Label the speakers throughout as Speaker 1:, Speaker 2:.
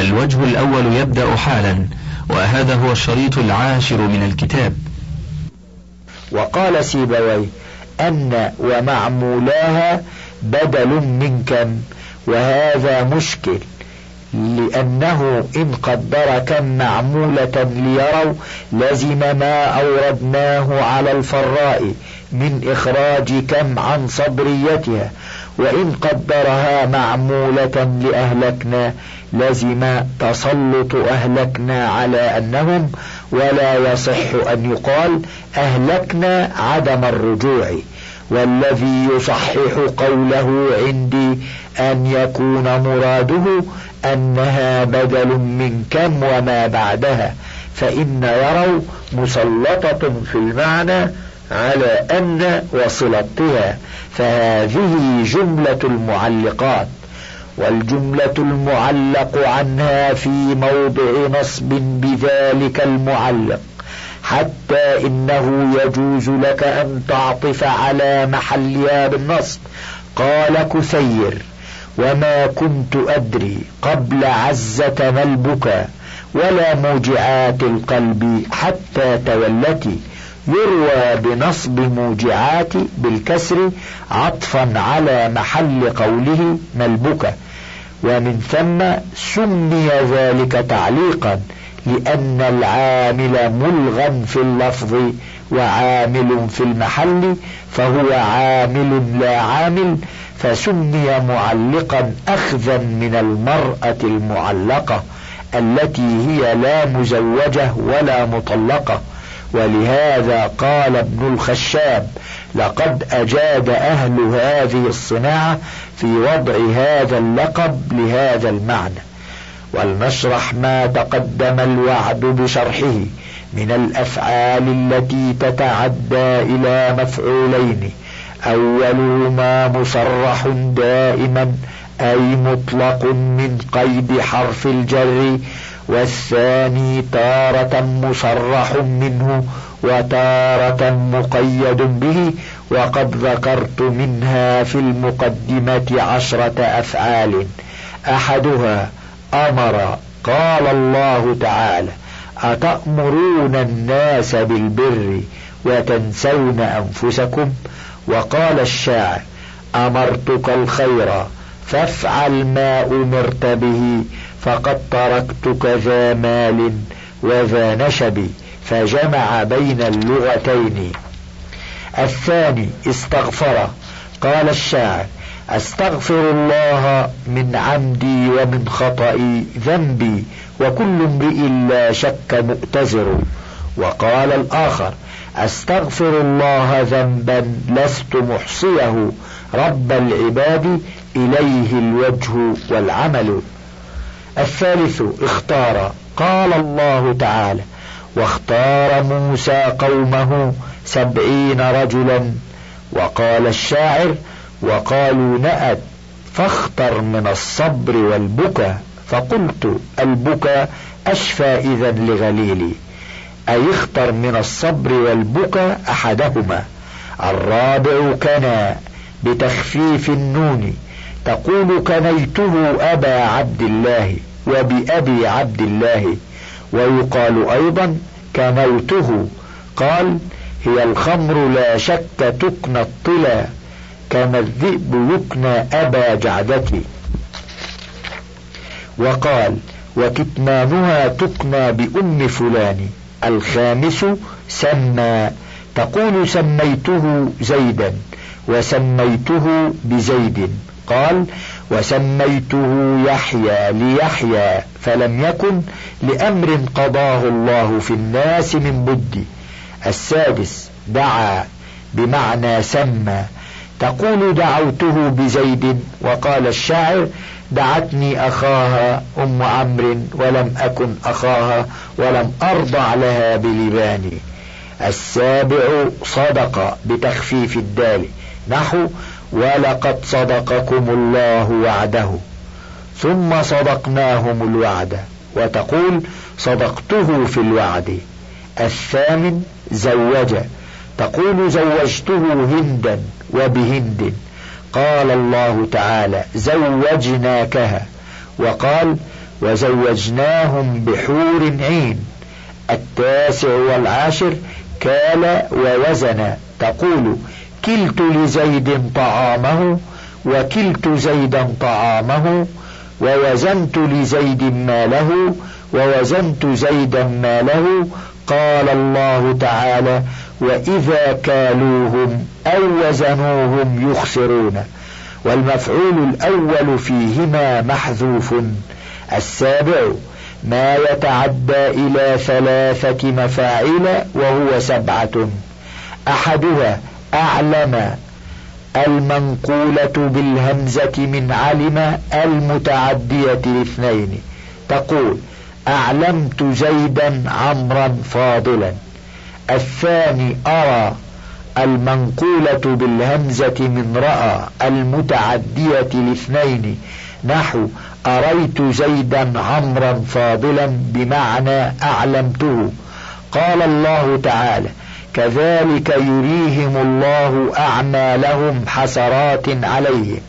Speaker 1: الوجه الأول يبدأ حالا وهذا هو الشريط العاشر من الكتاب.
Speaker 2: وقال سيبويه أن ومعمولاها بدل من كم وهذا مشكل لأنه إن قدر كم معمولة ليروا لزم ما أوردناه على الفراء من إخراج كم عن صبريتها وإن قدرها معمولة لأهلكنا لزم تسلط أهلكنا على أنهم ولا يصح أن يقال أهلكنا عدم الرجوع. والذي يصحح قوله عندي أن يكون مراده أنها بدل من كم وما بعدها. فإن يروا مسلطة في المعنى على أن وصلتها. فهذه جملة المعلقات. والجملة المعلق عنها في موضع نصب بذلك المعلق. حتى إنه يجوز لك أن تعطف على محلها بالنصب قال كثير وما كنت أدري قبل عزة ما البكى ولا موجعات القلب حتى تولتي يروى بنصب موجعات بالكسر عطفا على محل قوله ملبكة ومن ثم سمي ذلك تعليقا لأن العامل ملغا في اللفظ وعامل في المحل فهو عامل لا عامل فسمي معلقا أخذا من المرأة المعلقة التي هي لا مزوجة ولا مطلقة. ولهذا قال ابن الخشاب لقد أجاد أهل هذه الصناعة في وضع هذا اللقب لهذا المعنى ولنشرح ما تقدم الوعد بشرحه من الأفعال التي تتعدى إلى مفعولين أولهما مصرح دائما أي مطلق من قيد حرف الجر والثاني تارة مصرح منه وتارة مقيد به وقد ذكرت منها في المقدمة عشرة أفعال. أحدها أمر قال الله تعالى أتأمرون الناس بالبر وتنسون أنفسكم؟ وقال الشاعر أمرتك الخير فافعل ما أمرت به. فقد تركتك ذا مال وذا نشب فجمع بين اللغتين. الثاني استغفر. قال الشاعر أستغفر الله من عمدي ومن خطئي ذنبي وكل امرئ لا شك مؤتزر. وقال الآخر أستغفر الله ذنبا لست محصيه. رب العباد إليه الوجه والعمل. الثالث اختار قال الله تعالى واختار موسى قومه سبعين رجلا. وقال الشاعر وقالوا نأت فاختر من الصبر والبكى فقلت البكى أشفى إذا لغليلي. أي اختر من الصبر والبكى أحدهما. الرابع كنا بتخفيف النون. تقول كنيته أبا عبد الله وبأبي عبد الله. ويقال أيضا كنوته قال هي الخمر لا شك تكنى الطلا كما الذئب يكنى أبا جعدتي وقال وكتمانها تكنى بأم فلان. الخامس سمى. تقول سميته زيدا وسميته بزيد. قال وسميته يحيى ليحيى فلم يكن لأمر قضاه الله في الناس من بد. السادس دعا بمعنى سمى. تقول دعوته بزيد وقال الشاعر دعتني أخاها أم عمرو ولم أكن أخاها ولم أرضع لها بلباني السابع صدق بتخفيف الدال. نحو ولقد صدقكم الله وعده. ثم صدقناهم الوعد. وتقول صدقته في الوعد. الثامن زوج. تقول زوجته هندا وبهند. قال الله تعالى زوجناكها. وقال وزوجناهم بحور عين. التاسع والعاشر كال ووزن. تقول كلت لزيد طعامه وكلت زيدا طعامه ووزنت لزيد ماله ووزنت زيدا ماله. قال الله تعالى وإذا كالوهم أو وزنوهم يخسرون. والمفعول الأول فيهما محذوف. السابع ما يتعدى إلى ثلاثة مفاعل وهو سبعة. أحدها أعلم المنقولة بالهمزة من علم المتعدية لاثنين تقول أعلمت زيدا عمرا فاضلا. الثاني أرى المنقولة بالهمزة من رأى المتعدية لاثنين نحو أريت زيدا عمرا فاضلا بمعنى أعلمته. قال الله تعالى كذلك يريهم الله أعمالهم حسرات عليهم.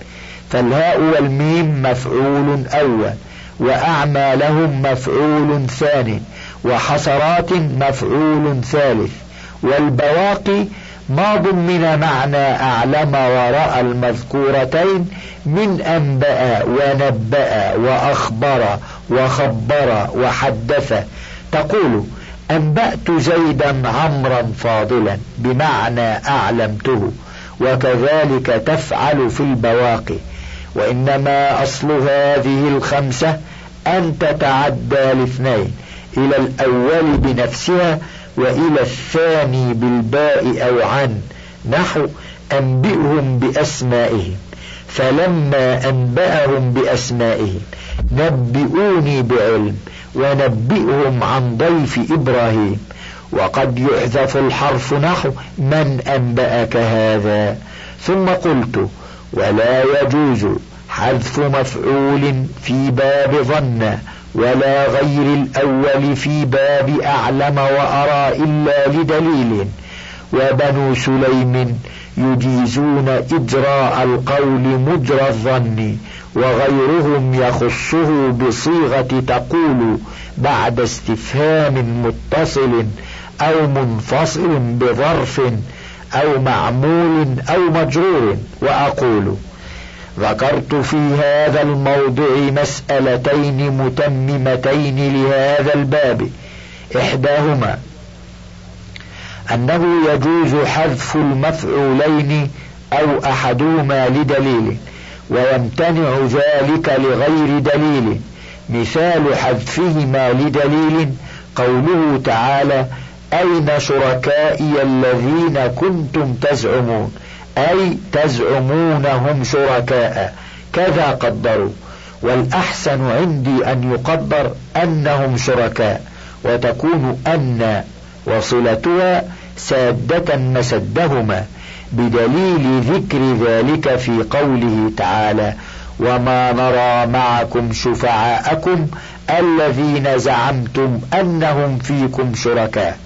Speaker 2: فالهاء والميم مفعول أول وأعمالهم مفعول ثاني وحسرات مفعول ثالث. والبواقي ما ضمن معنى أعلم ورأى المذكورتين من أنبأ ونبأ وأخبر وخبر وحدث. تقول أنبأت زيدا عمرا فاضلا بمعنى أعلمته وكذلك تفعل في البواقي. وإنما أصل هذه الخمسة أن تتعدى الاثنين إلى الأول بنفسها وإلى الثاني بالباء أو عن نحو أنبئهم بأسمائهم. فلما أنبأهم بأسمائهم نبئوني بعلم ونبئهم عن ضيف إبراهيم. وقد يحذف الحرف نحو من أنبأك هذا؟ ثم قلت ولا يجوز حذف مفعول في باب ظن ولا غير الأول في باب أعلم وأرى إلا لدليل. وبنو سليم يجيزون إجراء القول مجرى الظن وغيرهم يخصه بصيغة تقول بعد استفهام متصل أو منفصل بظرف أو معمول أو مجرور وأقول ذكرت في هذا الموضع مسألتين متممتين لهذا الباب إحداهما أنه يجوز حذف المفعولين أو أحدهما لدليل ويمتنع ذلك لغير دليل. مثال حذفهما لدليل قوله تعالى أين شركائي الذين كنتم تزعمون؟ أي تزعمونهم شركاء. كذا قدروا. والأحسن عندي أن يقدر أنهم شركاء وتكون أن وصلتها سادة مسدهما بدليل ذكر ذلك في قوله تعالى وما نرى معكم شفعاءكم الذين زعمتم أنهم فيكم شركاء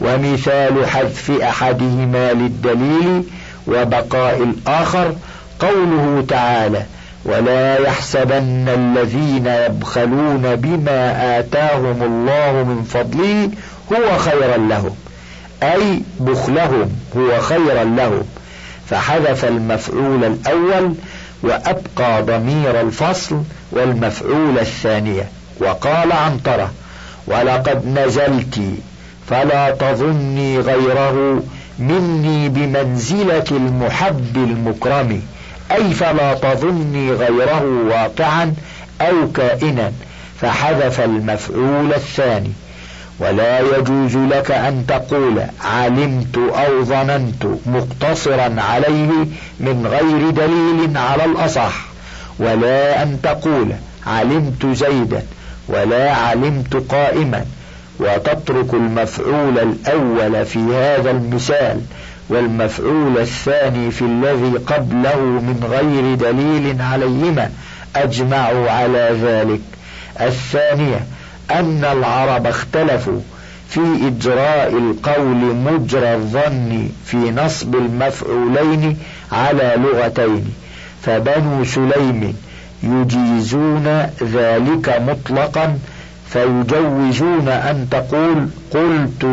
Speaker 2: ومثال حذف أحدهما للدليل وبقاء الآخر قوله تعالى ولا يحسبن الذين يبخلون بما آتاهم الله من فضله هو خيرا لهم أي بخلهم هو خيرا لهم. فحذف المفعول الأول وأبقى ضمير الفصل والمفعول الثانية وقال عنترة ولقد نزلت فلا تظني غيره مني بمنزلة المحب المكرم. أي فلا تظني غيره واقعا أو كائنا. فحذف المفعول الثاني. ولا يجوز لك أن تقول علمت أو ظننت مقتصرا عليه من غير دليل على الأصح ولا أن تقول علمت زيدا ولا علمت قائما وتترك المفعول الأول في هذا المثال والمفعول الثاني في الذي قبله من غير دليل عليهما أجمعوا على ذلك. الثانية أن العرب اختلفوا في إجراء القول مجرى الظن في نصب المفعولين على لغتين فبنو سليم يجيزون ذلك مطلقا فيجوزون أن تقول قلت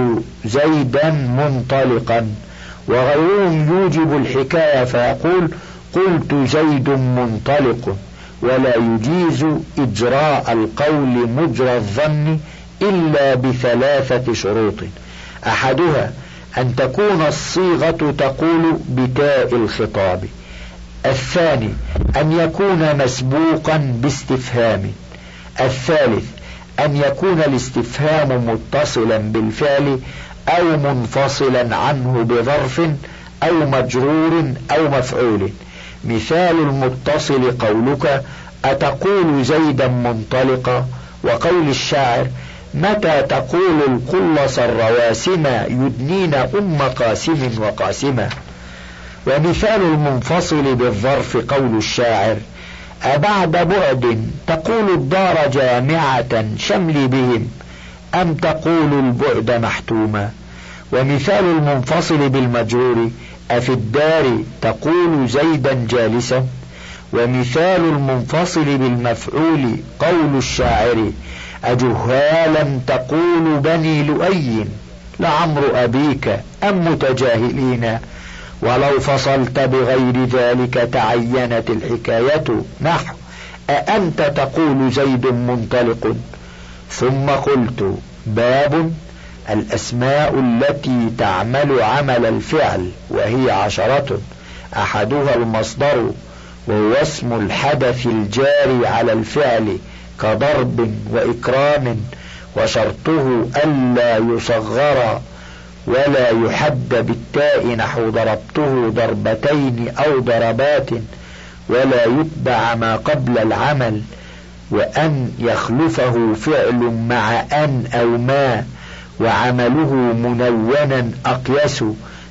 Speaker 2: زيدا منطلقا وغيرهم يوجب الحكاية فيقول قلت زيد منطلق ولا يجيز إجراء القول مجرى الظن إلا بثلاثة شروط. أحدها أن تكون الصيغة تقول بتاء الخطاب. الثاني أن يكون مسبوقا باستفهام. الثالث أن يكون الاستفهام متصلا بالفعل أو منفصلا عنه بظرف أو مجرور أو مفعول. مثال المتصل قولك أتقول زيدا منطلقا؟ وقول الشاعر متى تقول القلص الرواسم يدنين أم قاسم وقاسمة؟ ومثال المنفصل بالظرف قول الشاعر أبعد بعد تقول الدار جامعة شملي بهم أم تقول البعد محتوما؟ ومثال المنفصل بالمجرور أفي الدار تقول زيدا جالسا ومثال المنفصل بالمفعول قول الشاعر أجهالا تقول بني لؤي لعمر أبيك أم متجاهلين؟ ولو فصلت بغير ذلك تعينت الحكاية. نحو أأنت تقول زيد منطلق؟ ثم قلت باب الأسماء التي تعمل عمل الفعل وهي عشرة. أحدها المصدر وهو اسم الحدث الجاري على الفعل كضرب وإكرام وشرطه ألا يصغر ولا يحد بالتاء نحو ضربته ضربتين أو ضربات ولا يتبع ما قبل العمل وأن يخلفه فعل مع أن أو ما. وعمله منونا أقيس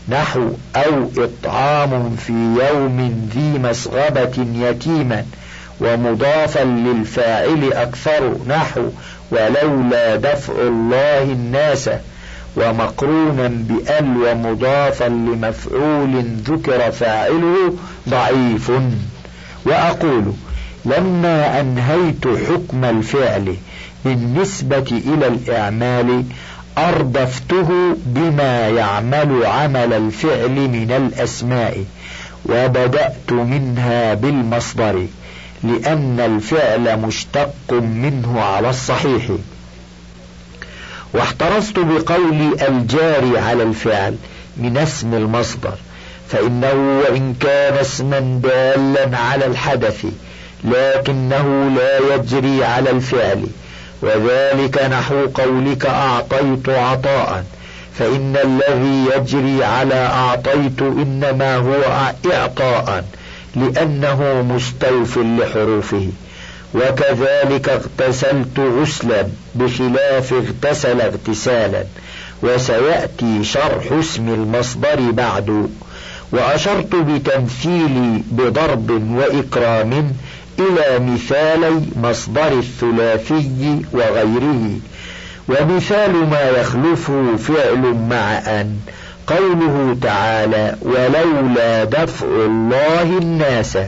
Speaker 2: نحو أو إطعام في يوم ذي مسغبة يتيما ومضافا للفاعل أكثر نحو ولولا دفع الله الناس ومقرونا بأل ومضافا لمفعول ذكر فاعله ضعيف. وأقول لما أنهيت حكم الفعل بالنسبة إلى الإعمال أردفته بما يعمل عمل الفعل من الأسماء وبدأت منها بالمصدر لأن الفعل مشتق منه على الصحيح. واحترزت بقول الجاري على الفعل من اسم المصدر فإنه وإن كان اسما دالا على الحدث لكنه لا يجري على الفعل. وذلك نحو قولك أعطيت عطاء. فإن الذي يجري على أعطيت إنما هو إعطاء لأنه مستوف لحروفه. وكذلك اغتسلت غسلا بخلاف اغتسل اغتسالا. وسيأتي شرح اسم المصدر بعد. وأشرت بتمثيلي بضرب وإكرام إلى مثالي مصدر الثلاثي وغيره. ومثال ما يخلفه فعل مع أن. قوله تعالى ولولا دفع الله الناس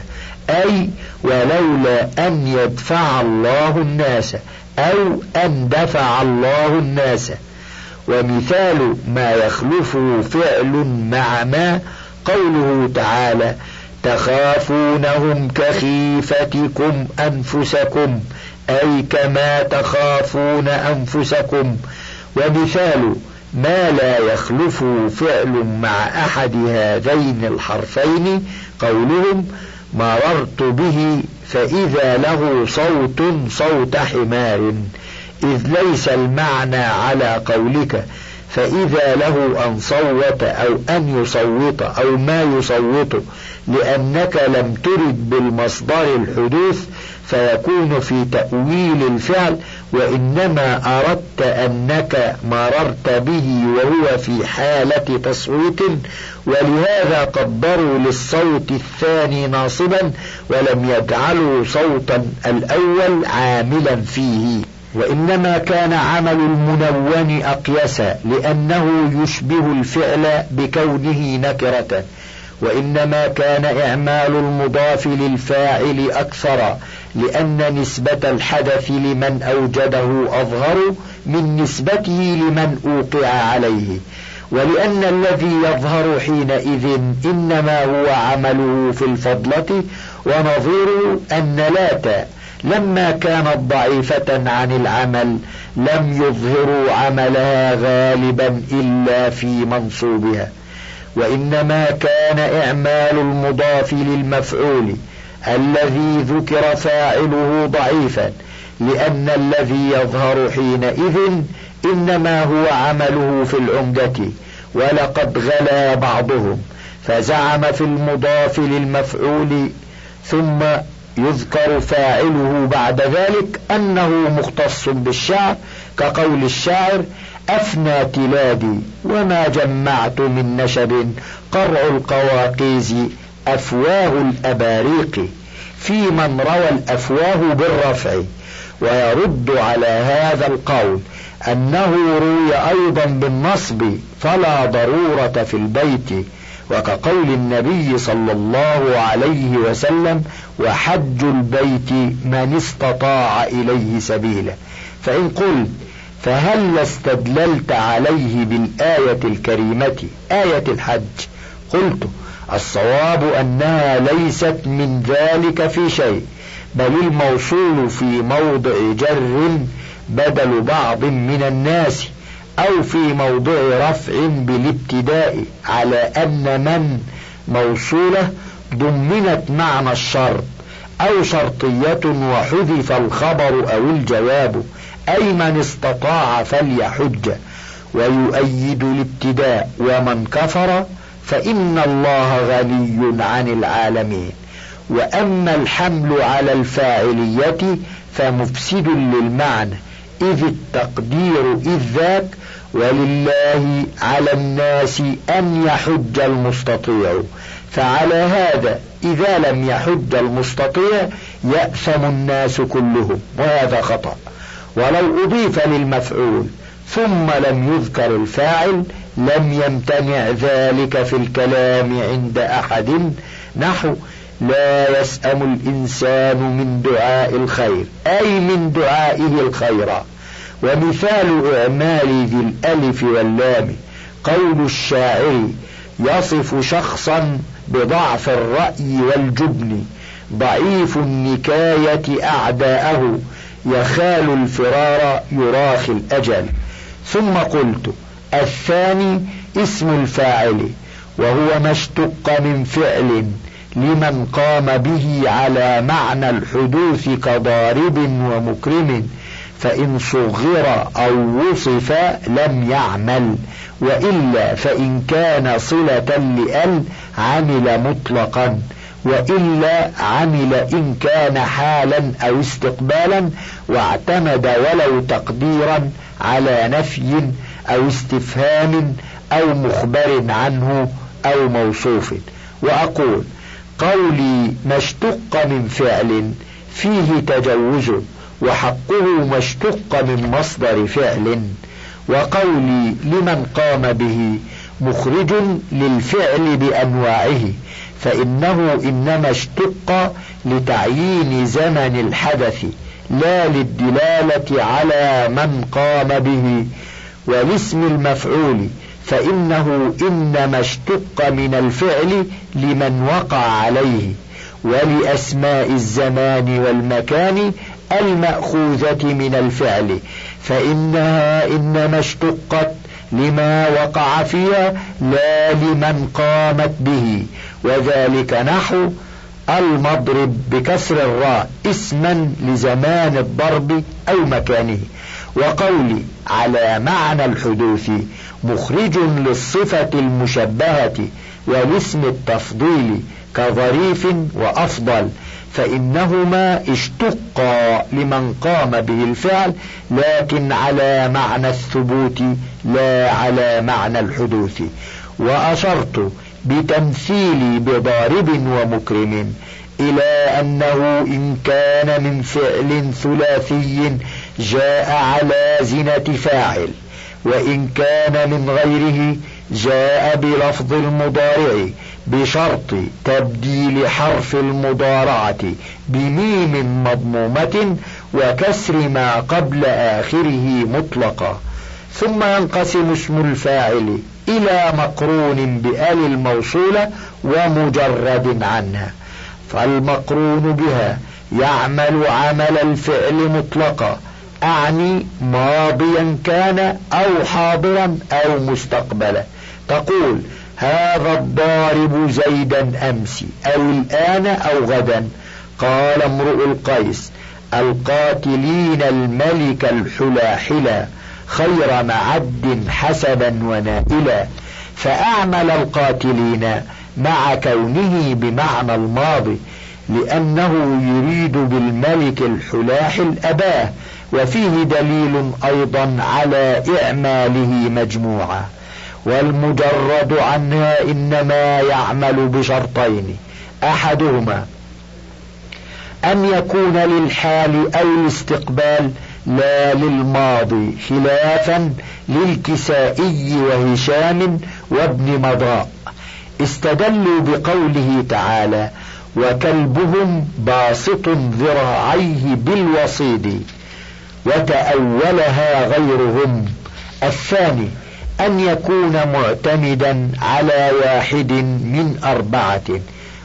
Speaker 2: أي ولولا أن يدفع الله الناس أو أن دفع الله الناس ومثال ما يخلفه فعل مع ما. قوله تعالى تخافونهم كخيفتكم أنفسكم أي كما تخافون أنفسكم. ومثال ما لا يخلف فعل مع أحد هذين الحرفين قولهم مررت به فإذا له صوت صوت حمار. إذ ليس المعنى على قولك فإذا له أن صوت أو أن يصوت أو ما يصوت. لأنك لم ترد بالمصدر الحدوث فيكون في تأويل الفعل وإنما أردت أنك مررت به وهو في حالة تصويت ولهذا قدروا للصوت الثاني ناصبا ولم يجعلوا صوتا الأول عاملا فيه. وإنما كان عمل المنون أقيس لأنه يشبه الفعل بكونه نكرة. وإنما كان إعمال المضاف للفاعل أكثر لأن نسبة الحدث لمن أوجده أظهر من نسبته لمن أوقع عليه. ولأن الذي يظهر حينئذ إنما هو عمله في الفضلة ونظيره أن لات. لما كانت ضعيفة عن العمل لم يظهروا عملها غالبا إلا في منصوبها. وإنما كان إعمال المضاف للمفعول الذي ذكر فاعله ضعيفا لأن الذي يظهر حينئذ إنما هو عمله في العمدة ولقد غلا بعضهم فزعم في المضاف للمفعول ثم يذكر فاعله بعد ذلك أنه مختص بالشعر كقول الشاعر أفنى تلادي وما جمعت من نشب قرع القواقيز أفواه الأباريق في من روى الأفواه بالرفع ويرد على هذا القول أنه روي أيضا بالنصب فلا ضرورة في البيت وكقول النبي صلى الله عليه وسلم وحج البيت من استطاع إليه سبيلا فإن قلت فهل استدللت عليه بالآية الكريمة؟ آية الحج. قلت الصواب أنها ليست من ذلك في شيء بل الموصول في موضع جر بدل بعض من الناس أو في موضع رفع بالابتداء على أن من موصولة ضمنت معنى الشرط أو شرطية وحذف الخبر أو الجواب. أي من استطاع فليحج ويؤيد الابتداء ومن كفر فإن الله غني عن العالمين. وأما الحمل على الفاعلية فمفسد للمعنى إذ التقدير إذ ذاك ولله على الناس أن يحج المستطيع. فعلى هذا إذا لم يحج المستطيع يأثم الناس كلهم وهذا خطأ. ولو أضيف للمفعول ثم لم يذكر الفاعل لم يمتنع ذلك في الكلام عند أحد. نحو لا يسأم الإنسان من دعاء الخير أي من دعائه الخير. ومثال إعمال ذي الألف واللام قول الشاعر يصف شخصا بضعف الرأي والجبن ضعيف النكاية أعداءه يخال الفرار يراخي الأجل. ثم قلت الثاني اسم الفاعل وهو ما اشتق من فعل لمن قام به على معنى الحدوث كضارب ومكرم فإن صغر أو وصف لم يعمل وإلا فإن كان صلة لأل عمل مطلقا. وإلا عمل إن كان حالا أو استقبالا واعتمد ولو تقديرا على نفي أو استفهام أو مخبر عنه أو موصوف. وأقول قولي ما اشتق من فعل فيه تجوز وحقه ما اشتق من مصدر فعل. وقولي لمن قام به مخرج للفعل بأنواعه فإنه إنما اشتق لتعيين زمن الحدث لا للدلالة على من قام به والاسم المفعول فإنه إنما اشتق من الفعل لمن وقع عليه ولأسماء الزمان والمكان المأخوذة من الفعل فإنها إنما اشتقت لما وقع فيها لا لمن قامت به. وذلك نحو المضرب بكسر الراء اسما لزمان الضرب أو مكانه. وقولي على معنى الحدوث مخرج للصفة المشبهة والاسم التفضيل كظريف وأفضل فإنهما اشتقا لمن قام به الفعل لكن على معنى الثبوت لا على معنى الحدوث وأشرت بتمثيلي بضارب ومكرم إلى أنه إن كان من فعل ثلاثي جاء على زنة فاعل وإن كان من غيره جاء بلفظ المضارع بشرط تبديل حرف المضارعة بميم مضمومة وكسر ما قبل آخره مطلقا ثم ينقسم اسم الفاعل إلى مقرون بآل الموصولة ومجرد عنها. فالمقرون بها يعمل عمل الفعل مطلقا أعني ماضيا كان أو حاضرا أو مستقبلا. تقول هذا الضارب زيدا أمس أو الآن أو غدا. قال امرؤ القيس القاتلين الملك الحلاحلا. خير معد حسبا ونائلا فأعمل القاتلين مع كونه بمعنى الماضي لأنه يريد بالملك الحلاحل أباه وفيه دليل أيضا على إعماله مجموعة والمجرد عنها إنما يعمل بشرطين أحدهما أن يكون للحال أو الاستقبال لا للماضي خلافا للكسائي وهشام وابن مضاء استدلوا بقوله تعالى وكلبهم باسط ذراعيه بالوصيد وتأولها غيرهم. الثاني أن يكون معتمدا على واحد من أربعة.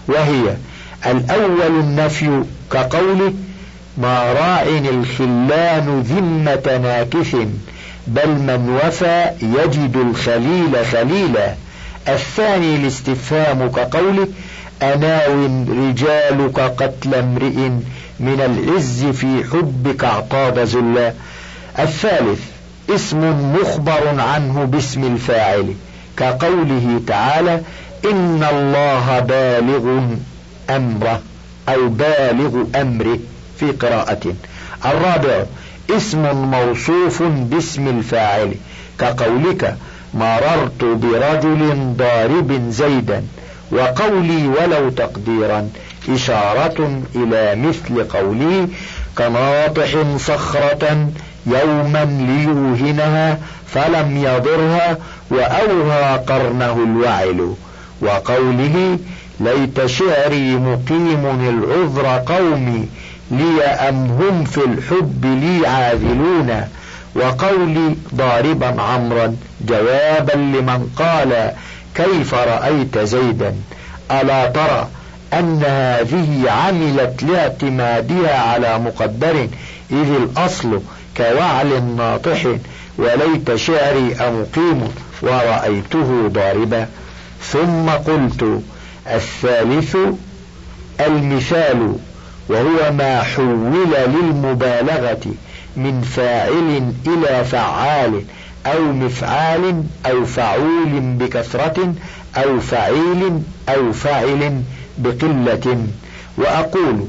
Speaker 2: وهي الأول النفي كقوله ما راع الخلان ذمة ناكث بل من وفى يجد الخليل خليلا. الثاني الاستفهام كقوله أناو رجالك قتل امرئ من العز في حبك اعطاب زلا الثالث اسم مخبر عنه باسم الفاعل. كقوله تعالى إن الله بالغ أمره أو بالغ أمره. في قراءة. الرابع اسم موصوف باسم الفاعل كقولك مررت برجل ضارب زيدا وقولي ولو تقديرا إشارة إلى مثل قولي كناطح صخرة يوما ليوهنها فلم يضرها وأوهى قرنه الوعل. وقوله ليت شعري مقيم العذر قومي لي أم هم في الحب لي عاذلون؟ وقولي ضاربا عمرا جوابا لمن قال كيف رأيت زيدا؟ ألا ترى أن هذه عملت لاعتمادها على مقدر إذ الأصل كوعل ناطح وليت شعري أمقيم ورأيته ضاربا. ثم قلت الثالث المثال وهو ما حول للمبالغة من فاعل إلى فعال أو مفعال أو فعول بكثرة أو فعيل أو فاعل بقلة. وأقول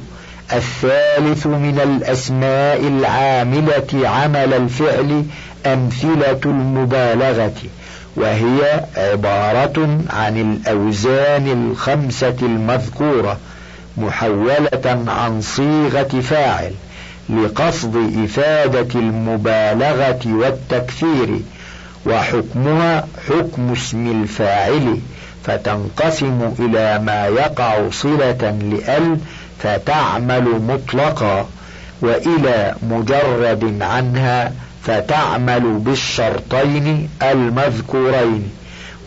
Speaker 2: الثالث من الأسماء العاملة عمل الفعل أمثلة المبالغة وهي عبارة عن الأوزان الخمسة المذكورة. محولة عن صيغة فاعل لقصد إفادة المبالغة والتكثير وحكمها حكم اسم الفاعل فتنقسم إلى ما يقع صلة لأل فتعمل مطلقا وإلى مجرد عنها فتعمل بالشرطين المذكورين.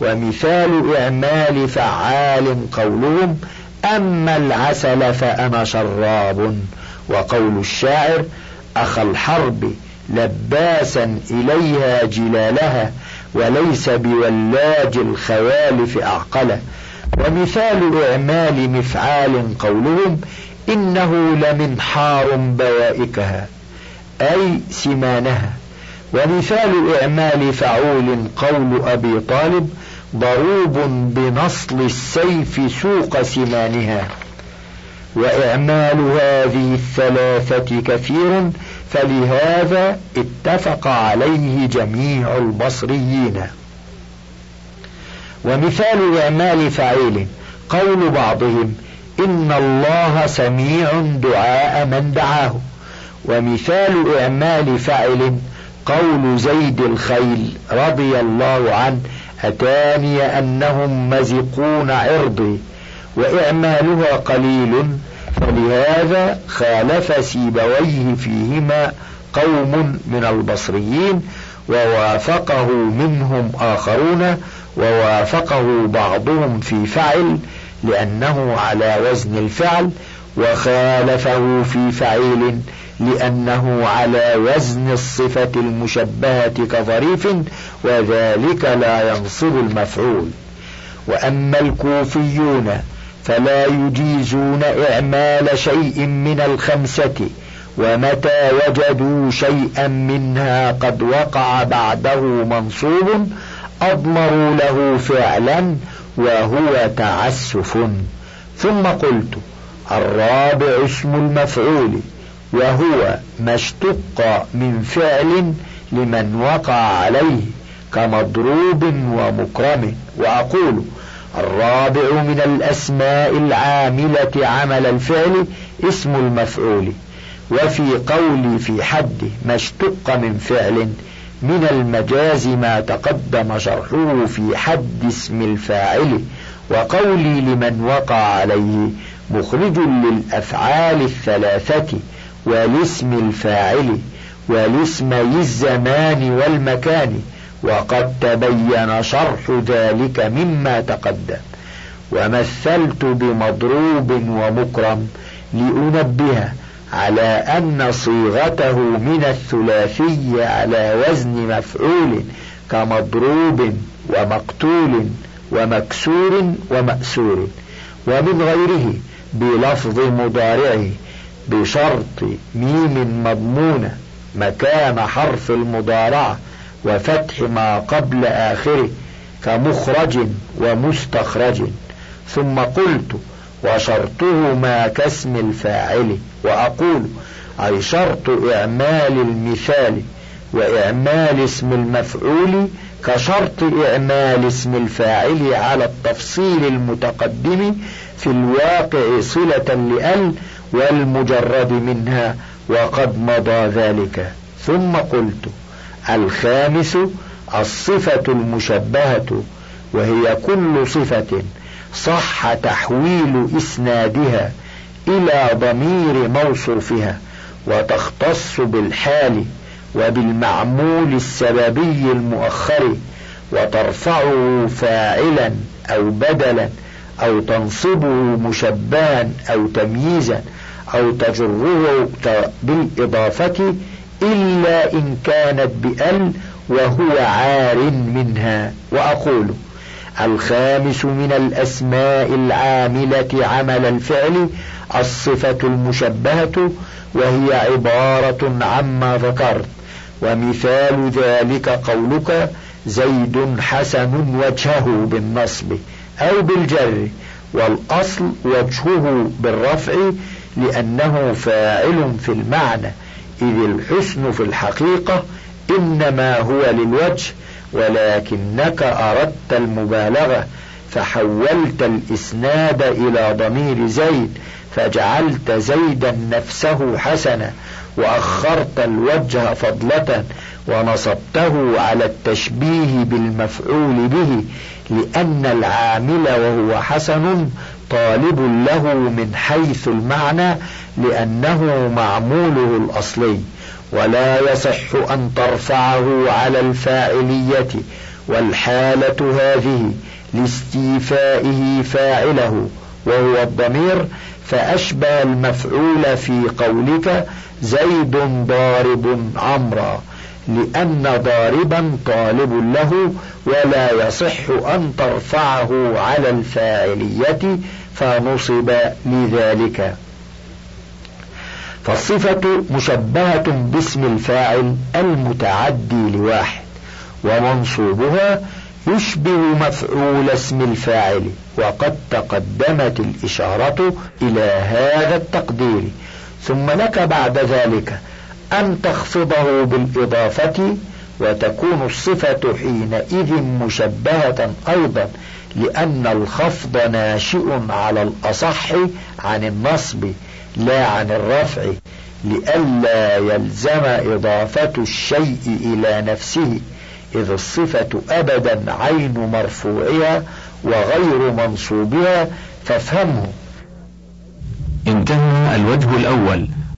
Speaker 2: ومثال إعمال فعال قولهم أما العسل فأنا شراب وقول الشاعر أخا الحرب لباسا إليها جلالها وليس بولاج الخوالف أعقله. ومثال إعمال مفعال قولهم إنه لمنحار بوائكها أي سمانها. ومثال إعمال فعول قول أبي طالب ضروب بنصل السيف سوق سمانها وإعمال هذه الثلاثة كثير فلهذا اتفق عليه جميع البصريين. ومثال إعمال فعيل قول بعضهم إن الله سميع دعاء من دعاه. ومثال إعمال فعل قول زيد الخيل رضي الله عنه أتاني أنهم مزقون عرضي وإعمالها قليل فلهذا خالف سيبويه فيهما قوم من البصريين ووافقه منهم آخرون ووافقه بعضهم في فعل لأنه على وزن الفعل وخالفه في فعيل لأنه على وزن الصفة المشبهة كظريف وذلك لا ينصب المفعول. وأما الكوفيون فلا يجيزون إعمال شيء من الخمسة ومتى وجدوا شيئا منها قد وقع بعده منصوب أضمروا له فعلا وهو تعسف. ثم قلت الرابع اسم المفعول. وهو ما اشتق من فعل لمن وقع عليه كمضروب ومكرم. وأقول الرابع من الأسماء العاملة عمل الفعل اسم المفعول. وفي قولي في حد ما اشتق من فعل من المجاز ما تقدم شرحه في حد اسم الفاعل. وقولي لمن وقع عليه مخرج للأفعال الثلاثة والاسم الفاعل والاسمي الزمان والمكان وقد تبين شرح ذلك مما تقدم. ومثلت بمضروب ومكرم لأنبه على أن صيغته من الثلاثي على وزن مفعول كمضروب ومقتول ومكسور ومأسور ومن غيره بلفظ مضارعه بشرط ميم مضمونة مكان حرف المضارعة وفتح ما قبل آخره كمخرج ومستخرج. ثم قلت وشرطه ما كاسم الفاعل وأقول أي شرط إعمال المثال وإعمال اسم المفعول كشرط إعمال اسم الفاعل على التفصيل المتقدم في الواقع صلة لأل والمجرد منها وقد مضى ذلك. ثم قلت الخامس الصفة المشبهة وهي كل صفة صح تحويل إسنادها إلى ضمير موصوفها وتختص بالحال وبالمعمول السببي المؤخر وترفعه فاعلا أو بدلا أو تنصبه مشبها أو تمييزا. أو تجره بالإضافة إلا إن كانت بأل وهو عار منها. وأقول الخامس من الأسماء العاملة عمل الفعل الصفة المشبهة وهي عبارة عما ذكرت. ومثال ذلك قولك زيد حسن وجهه بالنصب أو بالجر والأصل وجهه بالرفع لأنه فاعل في المعنى. إذ الحسن في الحقيقة إنما هو للوجه ولكنك أردت المبالغة فحولت الإسناد إلى ضمير زيد فجعلت زيدا نفسه حسنا وأخرت الوجه فضلة ونصبته على التشبيه بالمفعول به لأن العامل وهو حسن طالب له من حيث المعنى لأنه معموله الأصلي ولا يصح أن ترفعه على الفاعلية والحالة هذه لاستيفائه فاعله وهو الضمير فأشبه المفعول في قولك زيد ضارب عمرا لأن ضاربا طالب له ولا يصح أن ترفعه على الفاعلية فنصب لذلك فالصفة مشبهة باسم الفاعل المتعدي لواحد ومنصوبها يشبه مفعول اسم الفاعل وقد تقدمت الإشارة إلى هذا التقدير. ثم لك بعد ذلك أن تخفضه بالإضافة وتكون الصفة حينئذ مشبهة أيضا لأن الخفض ناشئ على الأصح عن النصب لا عن الرفع لئلا يلزم إضافة الشيء إلى نفسه إذ الصفة أبدا عين مرفوعها وغير منصوبها فافهمه.
Speaker 1: انتهى الوجه الأول.